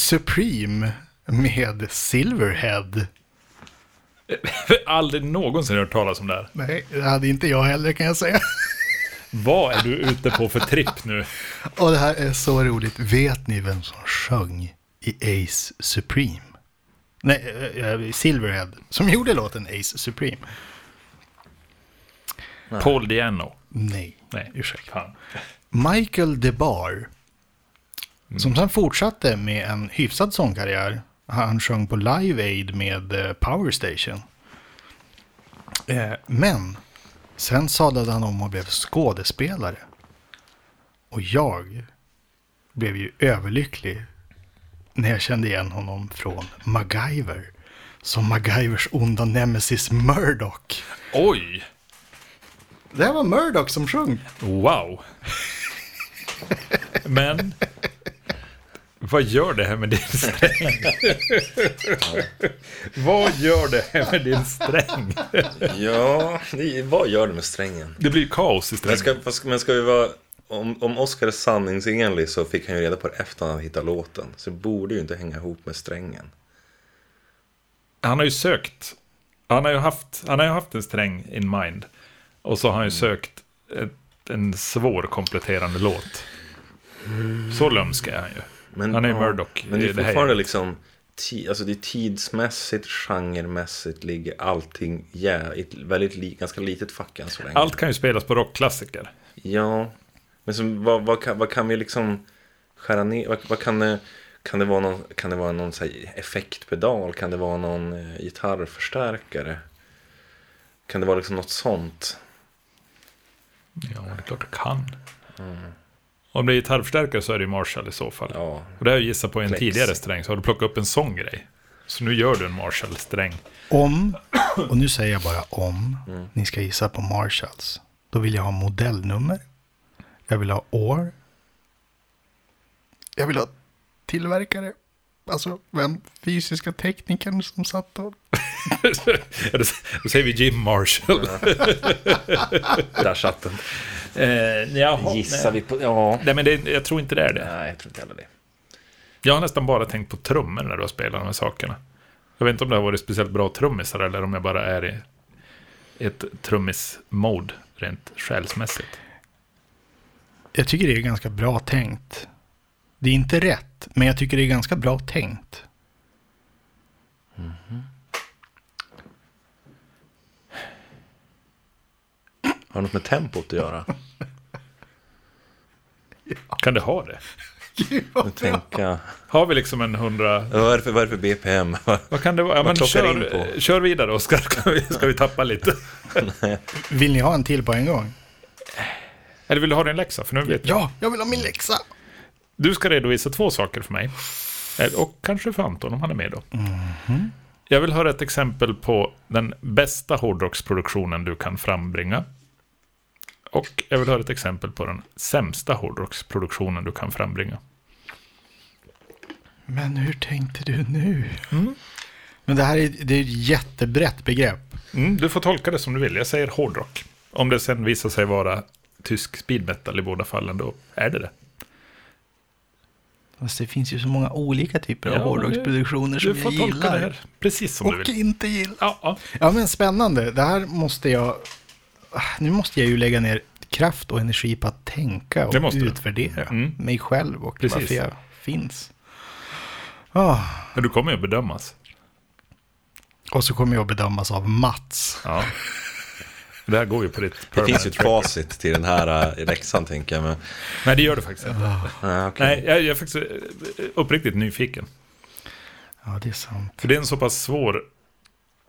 Supreme med Silverhead. Aldrig någonsin hört talas om det här. Nej, det hade inte jag heller kan jag säga. Vad är du ute på för tripp nu? Och det här är så roligt. Vet ni vem som sjöng i Ace Supreme? Nej, eh, eh, Silverhead. Som gjorde låten Ace Supreme. Paul Diano. Nej, Nej, ursäkta. Fan. Michael DeBar. Som sen fortsatte med en hyfsad sångkarriär. Han sjöng på Live Aid med eh, Power Station. Eh, men sen sadlade han om och blev skådespelare. Och jag blev ju överlycklig när jag kände igen honom från MacGyver. Som MacGyvers onda nemesis Murdoch. Oj! Det här var Murdoch som sjöng. Wow! Men... Vad gör det här med din sträng? vad gör det här med din sträng? Ja, det, vad gör det med strängen? Det blir kaos i Men strängen. ska, fast- men ska vi vara... Om, om Oscar är sanningsenlig så fick han ju reda på det efter han hittat låten. Så det borde ju inte hänga ihop med strängen. Han har ju sökt. Han har ju haft, han har ju haft en sträng in mind. Och så har han ju sökt ett, en svår kompletterande låt. Så lömsk är han ju. Men, Han är ja, Murdoch Men det är det fortfarande gänget. liksom... Alltså det är tidsmässigt, genremässigt ligger allting ja, i ett väldigt li, ganska litet fack än så länge. Allt kan ju spelas på rockklassiker. Ja, men som, vad, vad, kan, vad kan vi liksom skära ner? Vad, vad kan, det, kan det vara någon, kan det vara någon så effektpedal? Kan det vara någon eh, gitarrförstärkare? Kan det vara liksom något sånt? Ja, det är klart det kan. Om det är gitarrförstärkare så är det ju Marshall i så fall. Ja. Och det har jag gissat på en Plex. tidigare sträng, så har du plockat upp en sån grej. Så nu gör du en Marshall-sträng. Om, och nu säger jag bara om, Mm. ni ska gissa på Marshalls. Då vill jag ha modellnummer. Jag vill ha år. Jag vill ha tillverkare. Alltså vem fysiska teknikern som satt och... Då säger vi Jim Marshall. Där satt den. Eh, jaha, Gissar nej. vi på... Ja. Nej, men det, jag tror inte det är det. Nej, jag tror inte heller det. Jag har nästan bara tänkt på trummor när du har spelat de här sakerna. Jag vet inte om det har varit speciellt bra trummisar eller om jag bara är i ett trummis-mode rent själsmässigt. Jag tycker det är ganska bra tänkt. Det är inte rätt, men jag tycker det är ganska bra tänkt. Har något med tempot att göra? Kan det ha det? Nu tänka... Har vi liksom en hundra... Vad är det för, vad är det för BPM? Vad kan det vara? Ja, men kör, på? kör vidare Oskar, ska vi, ska vi tappa lite? Vill ni ha en till på en gång? Eller vill du ha din läxa? För nu vet jag. Ja, jag vill ha min läxa. Du ska redovisa två saker för mig. Eh, Och kanske för Anton om han är med då. Mhm. Jag vill höra ett exempel på den bästa hårdrocksproduktionen du kan frambringa. Och jag vill höra ett exempel på den sämsta hårdrocksproduktionen du kan frambringa. Men hur tänkte du nu? Mm. Men det här är, det är ett jättebrett begrepp. Mm, du får tolka det som du vill. Jag säger hårdrock. Om det sen visar sig vara tysk speed metal i båda fallen, då är det det. Fast det finns ju så många olika typer av Ja, hårdrocksproduktioner som Du får jag tolka gillar. precis som du Och vill. inte gillar. Ja, ja. Ja, men spännande. Det här måste jag... Nu måste jag ju lägga ner kraft och energi på att tänka och utvärdera Mm. mig själv och Precis. varför jag finns. Ah, Men du kommer ju att bedömas. och så kommer jag att bedömas av Mats. Ja. Det här går ju på ditt Det finns ju ett facit till den här äh, läxan, tänker jag. Men, Nej, det gör det faktiskt inte. ja, okej. Nej, jag, jag är faktiskt eh, uppriktigt nyfiken. Ja, det är sant. För det är en så pass svår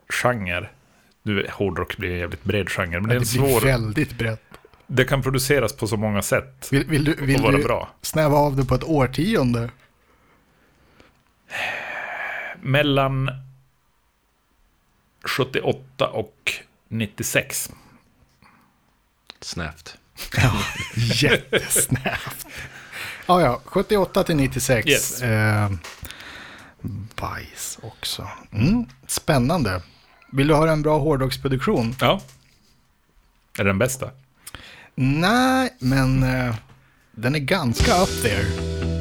genre. Du, hårdrock blir en jävligt bred genre, men det är en Det svår... väldigt brett. Det kan produceras på så många sätt Vill, vill du, vill och vara du bra. snäva av det på ett årtionde? Mellan 78 och 96. Snävt. Ja, jättesnävt. Ja, ja, 78 till 96. Yes. Eh, bajs också. Mm, spännande. Vill du ha en bra hårdrocksproduktion? Ja. Är det den bästa? Nej, men eh, den är ganska up there.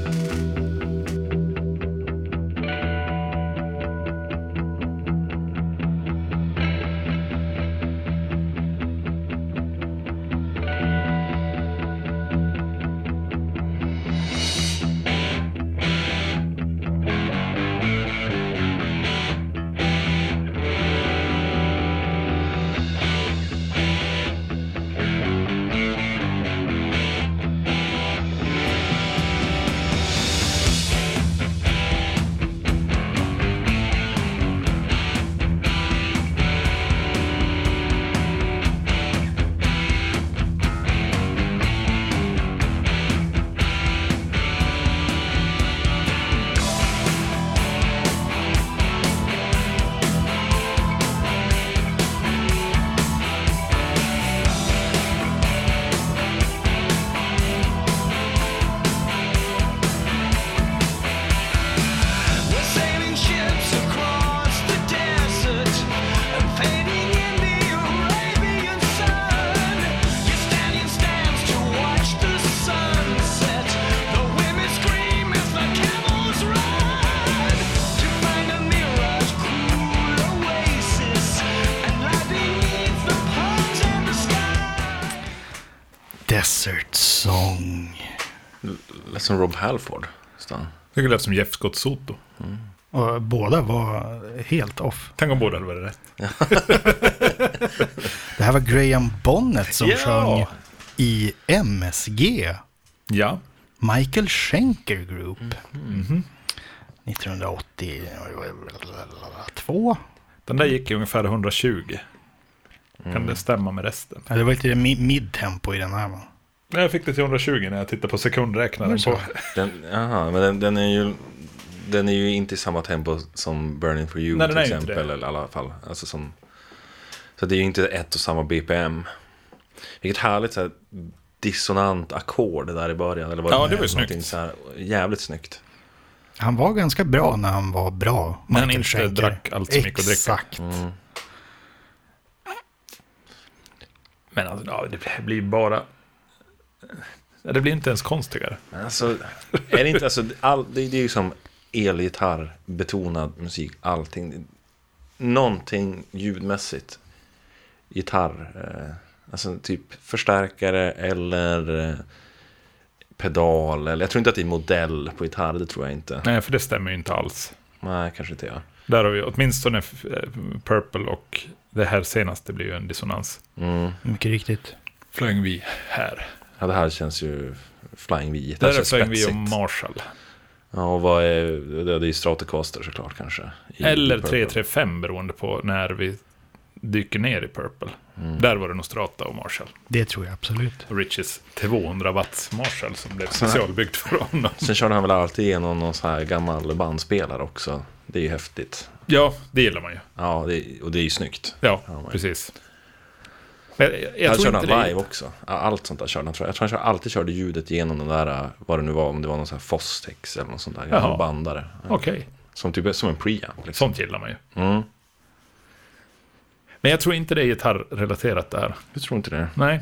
Desert Song. Lät som Rob Halford. Stan. Det lät som Jeff Scott Soto. Och båda var helt off. Tänk om båda hade varit rätt. Det här var Graham Bonnet som Ja. sjöng i MSG. Ja. Michael Schenker Group. 1982. Den där gick i ungefär 120. Mm. Kan det stämma med resten? Ja, det var lite mi- midtempo i den här va? Jag fick det till 120 när jag tittade på sekundräknaren. På. Den, men den, den är ju... Den är ju inte i samma tempo som Burning for You Nej, till exempel. Eller i alla fall. Alltså som, så det är ju inte ett och samma BPM. Vilket härligt så här, dissonant ackord där i början. Eller vad Ja, det var ju snyggt. Så här, jävligt snyggt. Han var ganska bra när han var bra. När han inte Schenker. drack allt för mycket att dricka. Exakt. Men alltså, ja, det blir bara... Det blir inte ens konstigare. Alltså, är det inte, alltså, all, det, det är ju som elgitarr, betonad musik, allting. Någonting ljudmässigt. Gitarr, eh, alltså typ förstärkare eller eh, pedal. Eller, jag tror inte att det är modell på gitarr, det tror jag inte. Nej, för det stämmer ju inte alls. Nej, kanske inte jag. Där har vi åtminstone eh, Purple och det här senaste blir ju en dissonans. Mm. Mycket riktigt. Flying V här. Ja, det här känns ju Flying V. Det Där här är Flying V och. Marshall. Ja, och vad är det? Det är Stratocaster såklart kanske. Eller i Purple. 335 beroende på när vi dyker ner i Purple. Där var det nog Strata och Marshall. Det tror jag absolut. Och Riches 200 watts Marshall som blev specialbyggt för honom. Sen körde han väl alltid igenom någon så här gammal bandspelare också. Det är ju häftigt. Ja, det gillar man ju. Ja, det, och det är ju snyggt. Ja, precis. Men jag, jag, han tror körde inte han det live också. Ja, Allt sånt där körde han. tror Jag Jag tror han kör- alltid körde ljudet genom den där, vad det nu var, om det var någon sån här Fostex eller någon sån där Jaha. bandare. Okej, Som typ som en preamp. Liksom. sånt gillar man ju. Mm. Men jag tror inte det är gitarrrelaterat där. Jag tror inte det. Nej,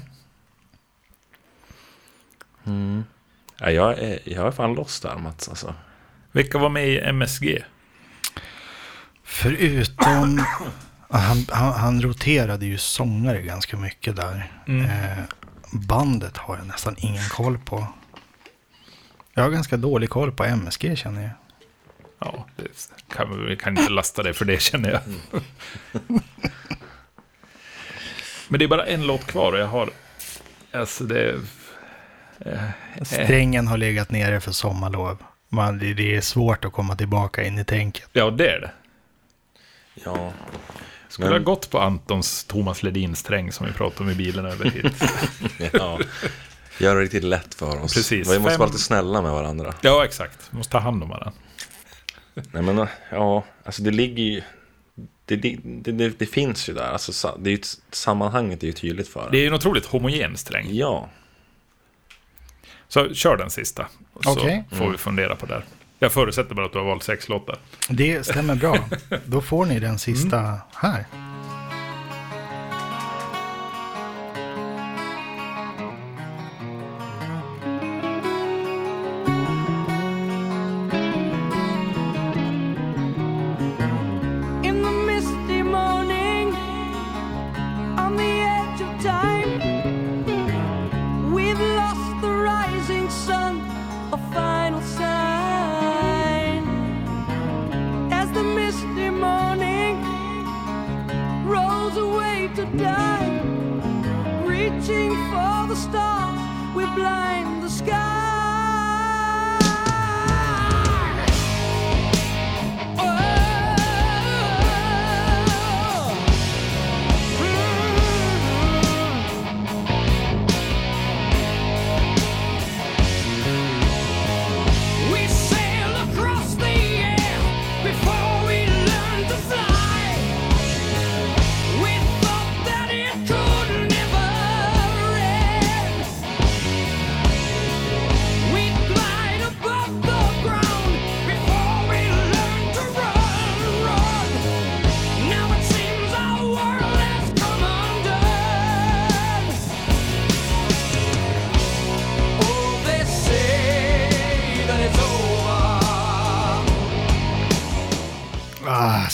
Ja, jag, är, jag är fan lost där Mats. Alltså. vilka var med i MSG? Förutom... Han, han, han roterade ju sångare ganska mycket där. Mm. Eh, bandet har jag nästan ingen koll på. Jag har ganska dålig koll på MSG känner jag. Ja, det kan, vi kan inte lasta det för det känner jag. Men det är bara en låt kvar och jag har... Alltså det... Strängen har legat nere för sommarlov. Man, det, det är svårt att komma tillbaka in i tänket. Ja, det är det. Ja. Skulle ha gått på Antons Thomas Ledin-sträng som vi pratade om i bilen över hit. ja. Gör det riktigt lätt för oss. Precis. Vi måste Fem- vara lite snälla med varandra. ja, exakt. Måste ta hand om varandra. Nej men ja, alltså det ligger ju... Det, det, det, det finns ju där. Alltså, det är ju, sammanhanget är ju tydligt för Det är ju en otroligt homogen sträng. Ja. Så kör den sista. Så Okej. får vi fundera på det. Jag förutsätter bara att du har valt sex låtar. Det stämmer bra. Då får ni den sista här.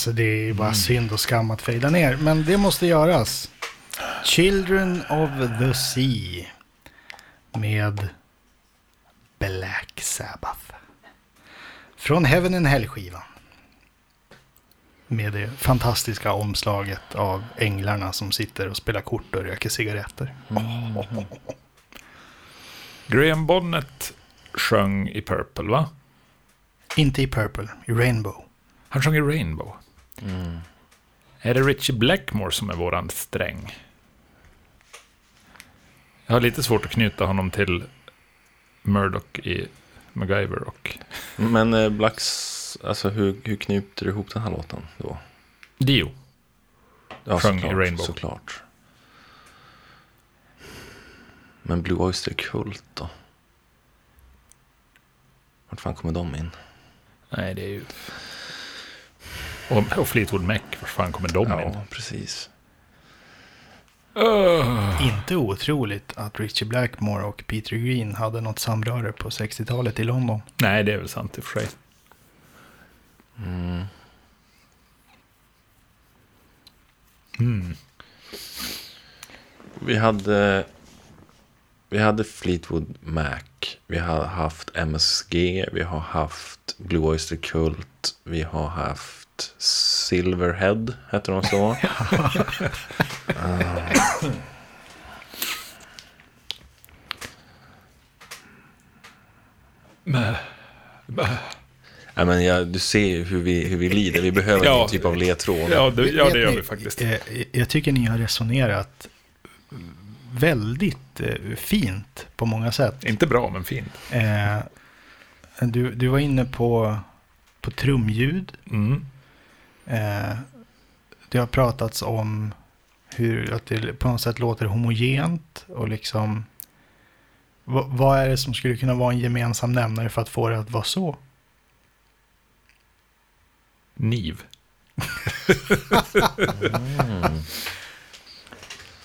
Ah, så det är bara synd och skam att fejda ner. Men det måste göras. Children of the Sea. Med Black Sabbath. Från Heaven and Hell-skivan. Med det fantastiska omslaget av änglarna som sitter och spelar kort och röker cigaretter. Graham Bonnet sjöng i Purple, va? Inte i Purple, i Rainbow. Han sjöng i Rainbow. Är det Richie Blackmore som är våran sträng? Jag har lite svårt att knyta honom till Murdoch i MacGyver och Men eh, Blacks, alltså hur, hur knyter du ihop den här låten då? Dio. Ja, Sjöng i såklart, Rainbow. såklart. Men Blue Oyster Cult då? Vart fan kommer de in? Nej, det är ju... Och, och Fleetwood Mac, var fan kommer de in? Ja, precis. Inte otroligt att Richie Blackmore och Peter Green hade något samröre på 60-talet i London. Nej, det är väl sant i och för sig. Mm. Mm. Vi hade, vi hade Fleetwood Mac, vi har haft MSG, vi har haft Blue Oyster Cult, vi har haft Silverhead, heter de så? Ah. Ja, men jag, du ser ju hur vi, hur vi lider, vi behöver Ja. någon typ av ledtråd. Ja, det, ja, det gör vi faktiskt. eh, Jag tycker ni har resonerat väldigt eh, fint på många sätt. Inte bra, men fint. Eh, Du, du var inne på, på trumljud. Mm. Eh, Det har pratats om hur att det på något sätt låter homogent och liksom vad, är det som skulle kunna vara en gemensam nämnare för att få det att vara så? Niv.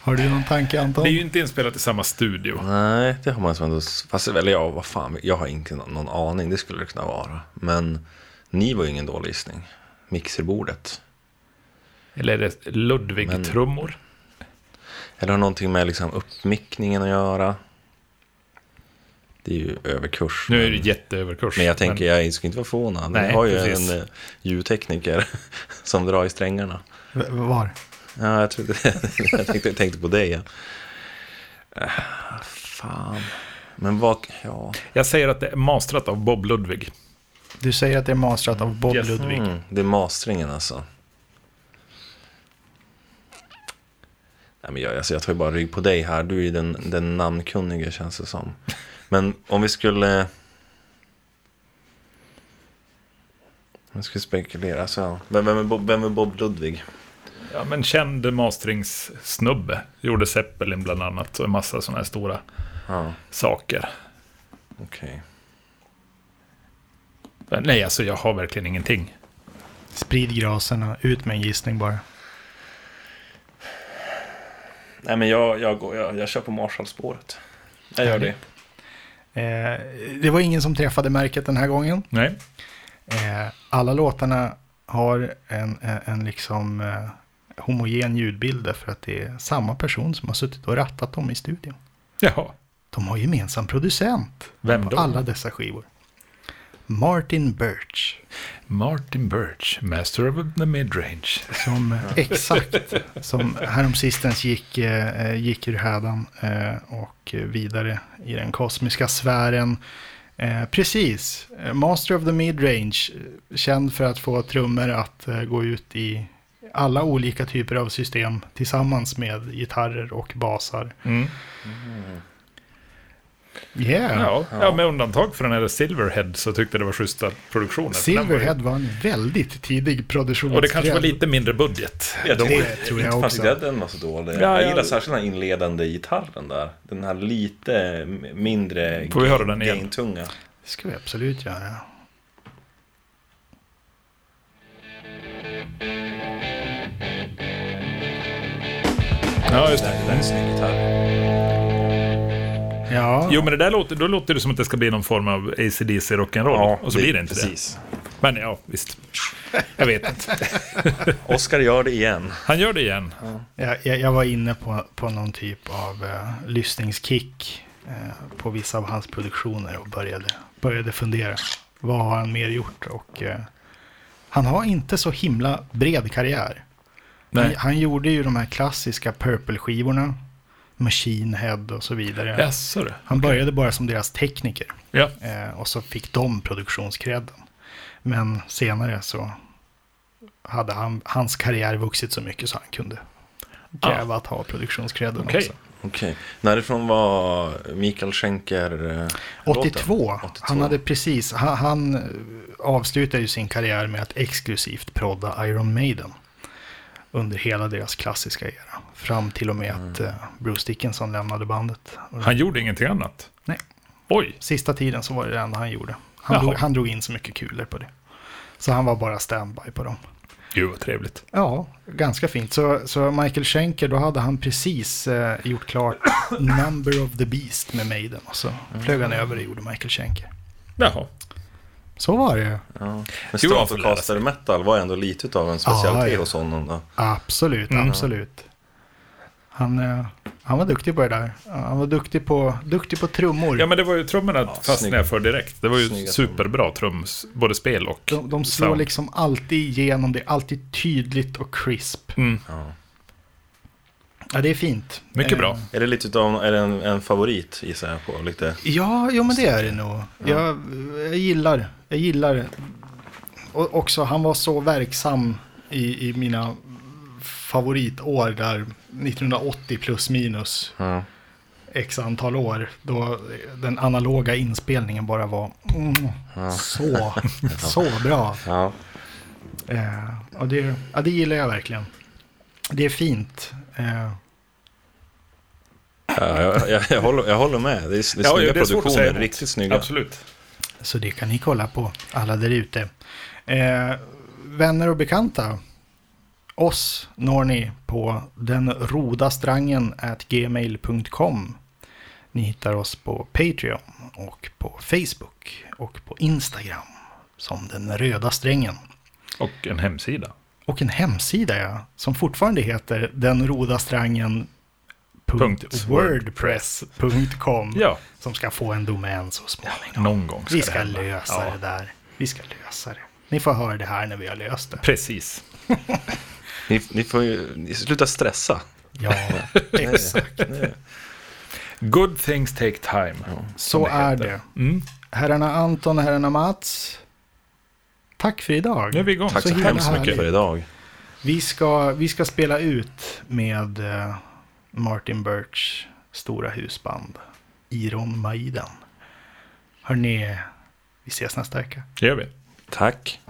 Har du någon tanke Anton? Det är ju inte inspelat i samma studio. Nej, det har man som ändå... Fast eller ja, vad fan, jag har inte någon, någon aning, det skulle det kunna vara. Men ni var ju ingen dålig gissning. Mixerbordet. Eller är det Ludwig-trummor? Eller har någonting med liksom uppmickningen att göra. Det är ju överkurs. Nu är det men, jätteöverkurs. men jag tänker, jag ska inte vara förvånad. Nej, Vi har ju precis. en eh, ljudtekniker som drar i strängarna. V- Var? Ja, jag, trodde, jag tänkte, jag tänkte på dig. Ja. Äh, fan. Men vad... Ja. Jag säger att det är mastrat av Bob Ludwig. Du säger att det är masterat av Bob Yes. Ludwig. Mm, det är masteringen alltså. Nej, men jag, alltså, jag tar ju bara rygg på dig här. Du är ju den, den namnkunnige känns det som. Men om vi skulle... Om vi skulle spekulera så... ja. Vem, vem, är Bob, vem är Bob Ludwig? Ja, men känd masteringssnubbe. Gjorde Zeppelin bland annat och en massa sådana här stora Ja, saker. okej. Men nej, alltså jag har verkligen ingenting. Sprid graserna, ut med en gissning bara. Nej, men jag, jag, går, jag, jag kör på Marshall-spåret. Jag gör det. Eh, det var ingen som träffade märket den här gången. Nej. Eh, alla låtarna har en, en, en liksom eh, homogen ljudbild för att det är samma person som har suttit och rattat dem i studion. Jaha. De har gemensam producent Vem på då? alla dessa skivor. Martin Birch. Martin Birch, Master of the Midrange. Som eh, exakt som häromsistens gick, eh, gick ur hädan eh, och vidare i den kosmiska sfären. Eh, precis, Master of the Midrange, känd för att få trummor att gå ut i alla olika typer av system tillsammans med gitarrer och basar. Mm. Yeah. Ja, ja, med undantag för den här Silverhead så tyckte jag det var schyssta produktioner. Silverhead var en väldigt tidig produktion. Och det kanske var lite mindre budget. Jag Det tror, tror jag inte också. jag den var så dålig. Ja, jag ja. gillar särskilt den här inledande gitarren där. Den här lite mindre Får vi höra den igen? gain-tunga. Det ska vi absolut göra. Ja, just Det det. är snygg gitarr. Ja, Jo, men det där låter, då låter det som att det ska bli någon form av ACDC rock'n'roll. och så blir det inte precis. det. Men ja, visst. Jag vet inte. Oscar gör det igen. Han gör det igen. Jag, jag, jag var inne på, på någon typ av eh, lyssningskick eh, på vissa av hans produktioner och började, började fundera. Vad har han mer gjort? Och, eh, han har inte så himla bred karriär. Han, han gjorde ju de här klassiska Purple-skivorna. Machine Head och så vidare. Du. Han började bara som deras tekniker. Ja. Eh, och så fick de produktionskredden. Men senare så hade han, hans karriär vuxit så mycket så han kunde kräva att ha produktionskredden Okej. också. Okej. Närifrån var Mikael Schenker... eh, 82. låten? 82. Han hade precis, han, han eh, avslutade ju sin karriär med att exklusivt prodda Iron Maiden. Under hela deras klassiska era. Fram till och med att Mm. eh, Bruce Dickinson lämnade bandet. Han gjorde ingenting annat? Nej. Oj, Sista tiden så var det det enda han gjorde. Han Jaha. drog, han drog in så mycket kulor på det. Så han var bara standby på dem. gud vad trevligt. Ja, ganska fint. Så, så Michael Schenker, då hade han precis eh, gjort klart Number of the Beast med Maiden. Och så flög han över och gjorde Michael Schenker. Jaha. Så var det ju. Ja. Men Stratocaster metal var ändå lite av en specialitet Ja, ja. hos honom. Då. Absolut, Mm. absolut. Han, eh, han var duktig på det där. Han var duktig på, duktig på trummor. Ja men det var ju trummorna Ja, fastnade jag för direkt. Det var ju Snygga superbra trums, både spel och de, de slår sound. liksom alltid igenom. Det är alltid tydligt och crisp. Mm. Ja. Ja, det är fint. Mycket Eh, bra. Är det lite utav är det en, en favorit gissar jag på? Lite... Ja, jo, men det är det nog. Jag, jag gillar, jag gillar. Och också, han var så verksam i, i mina favoritår där 1980 plus minus Ja. x antal år. Då den analoga inspelningen bara var mm, så, så bra. Ja. Eh, och det, ja, det gillar jag verkligen. Det är fint. Eh, Ja, jag, jag, jag, håller, jag håller med. Det är, det är snygga det är svårt att säga produktioner, riktigt snygga. Absolut. Så det kan ni kolla på, alla där ute. Eh, vänner och bekanta, oss når ni på den rodastrangen at gmail.com. Ni hittar oss på Patreon och på Facebook och på Instagram som den röda strängen. Och en hemsida. Och en hemsida ja, som fortfarande heter denrodastrangen.wordpress.com Ja, som ska få en domän så småningom. någon gång ska Vi det ska hända. lösa Ja. det där. Vi ska lösa det. Ni får höra det här när vi har löst det. Precis. Ni, ni får ju ni sluta stressa. Ja, exakt. Good things take time. Så det är det. Mm. Herrarna Anton och herrarna Mats. Tack för idag. Nu är vi igång. Tack så, Så hemskt mycket härligt. för idag. Vi ska, vi ska spela ut med eh, Martin Birch stora husband. Iron Maiden. Hörrni, vi ses nästa vecka. Det gör vi. Tack.